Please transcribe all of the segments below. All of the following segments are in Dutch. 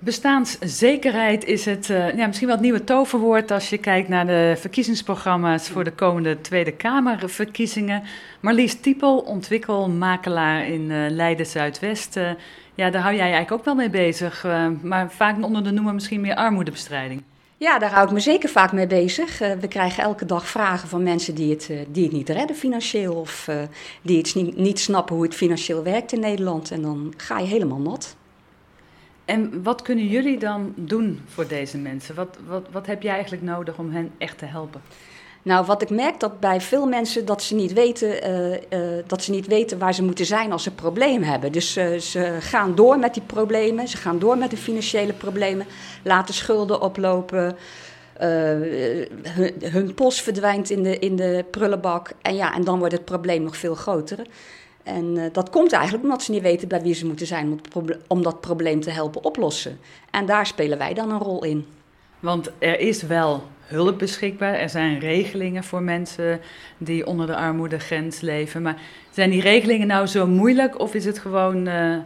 Bestaanszekerheid is het uh, ja, misschien wel het nieuwe toverwoord als je kijkt naar de verkiezingsprogramma's voor de komende Tweede Kamerverkiezingen. Marlies Tiepel, ontwikkelmakelaar in uh, Leiden Zuidwest. Uh, ja, daar hou jij eigenlijk ook wel mee bezig, maar vaak onder de noemer misschien meer armoedebestrijding. Ja, daar hou ik me zeker vaak mee bezig. we krijgen elke dag vragen van mensen die het, die het niet redden financieel of die het niet, niet snappen hoe het financieel werkt in Nederland. En dan ga je helemaal nat. En wat kunnen jullie dan doen voor deze mensen? Wat, wat, wat heb jij eigenlijk nodig om hen echt te helpen? Nou, wat ik merk dat bij veel mensen dat ze niet weten, uh, uh, dat ze niet weten waar ze moeten zijn als ze problemen hebben. Dus uh, ze gaan door met die problemen, ze gaan door met de financiële problemen, laten schulden oplopen. Hun, hun, post verdwijnt in de, in de prullenbak. En ja, en dan wordt het probleem nog veel groter. En uh, dat komt eigenlijk omdat ze niet weten bij wie ze moeten zijn om, dat probleem te helpen oplossen. En daar spelen wij dan een rol in. Want er is wel hulp beschikbaar. Er zijn regelingen voor mensen die onder de armoedegrens leven. Maar zijn die regelingen nou zo moeilijk of is het gewoon uh,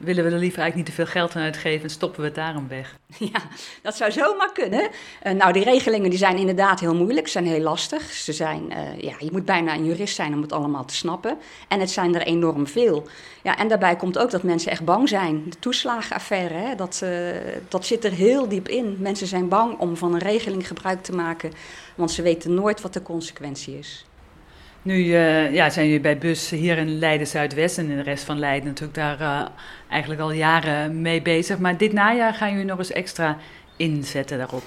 willen we er liever eigenlijk niet te veel geld aan uitgeven en stoppen we het daarom weg? Ja, dat zou zomaar kunnen. Uh, nou, die regelingen die zijn inderdaad heel moeilijk, zijn heel lastig. Ze zijn, uh, ja, je moet bijna een jurist zijn om het allemaal te snappen. En het zijn er enorm veel. Ja, en daarbij komt ook dat mensen echt bang zijn. De toeslagenaffaire, hè, dat, uh, dat zit er heel diep in. Mensen zijn bang om van een regeling gebruik te maken, want ze weten nooit wat de consequentie is. Nu uh, ja, zijn jullie bij Bus hier in Leiden Zuidwest en in de rest van Leiden natuurlijk daar uh, eigenlijk al jaren mee bezig. Maar dit najaar gaan jullie nog eens extra inzetten daarop.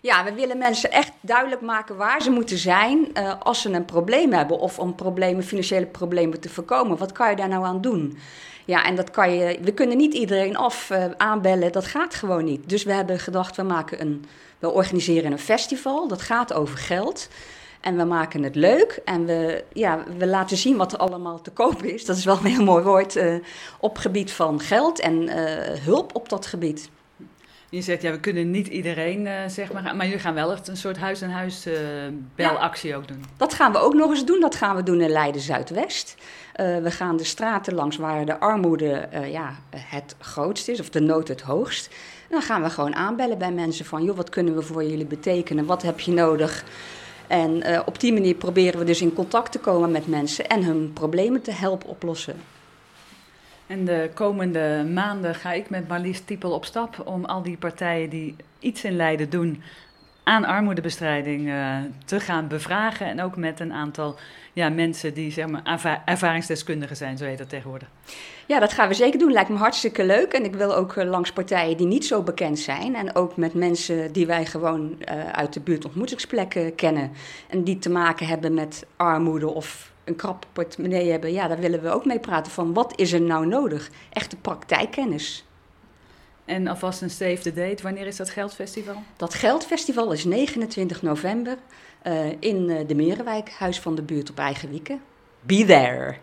Ja, we willen mensen echt duidelijk maken waar ze moeten zijn uh, als ze een probleem hebben of om problemen, financiële problemen te voorkomen. Wat kan je daar nou aan doen? Ja, en dat kan je. We kunnen niet iedereen af aanbellen, dat gaat gewoon niet. Dus we hebben gedacht, we maken een. We organiseren een festival, dat gaat over geld. En we maken het leuk en we, ja, we laten zien wat er allemaal te koop is. Dat is wel een heel mooi woord uh, op gebied van geld en uh, hulp op dat gebied. Je zegt, ja, we kunnen niet iedereen, uh, zeg maar, maar jullie gaan wel echt een soort huis-aan-huis belactie ja, ook doen. Dat gaan we ook nog eens doen. Dat gaan we doen in Leiden-Zuidwest. we gaan de straten langs waar de armoede ja, het grootst is, of de nood het hoogst. En dan gaan we gewoon aanbellen bij mensen van, joh, wat kunnen we voor jullie betekenen? Wat heb je nodig? En uh, op die manier proberen we dus in contact te komen met mensen en hun problemen te helpen oplossen. En de komende maanden ga ik met Marlies Tiepel op stap om al die partijen die iets in Leiden doen aan armoedebestrijding uh, te gaan bevragen. En ook met een aantal ja, mensen die zeg maar, ervaringsdeskundigen zijn, zo heet dat tegenwoordig. Ja, dat gaan we zeker doen. Lijkt me hartstikke leuk. En ik wil ook uh, langs partijen die niet zo bekend zijn. En ook met mensen die wij gewoon uh, uit de buurt ontmoetingsplekken kennen. En die te maken hebben met armoede of een krap portemonnee hebben. Ja, daar willen we ook mee praten van wat is er nou nodig? Echte praktijkkennis. En alvast een save the date. Wanneer is dat Geldfestival? Dat Geldfestival is 29 november uh, in uh, de Merenwijk, Huis van de Buurt op Eigen Wieken. Be there!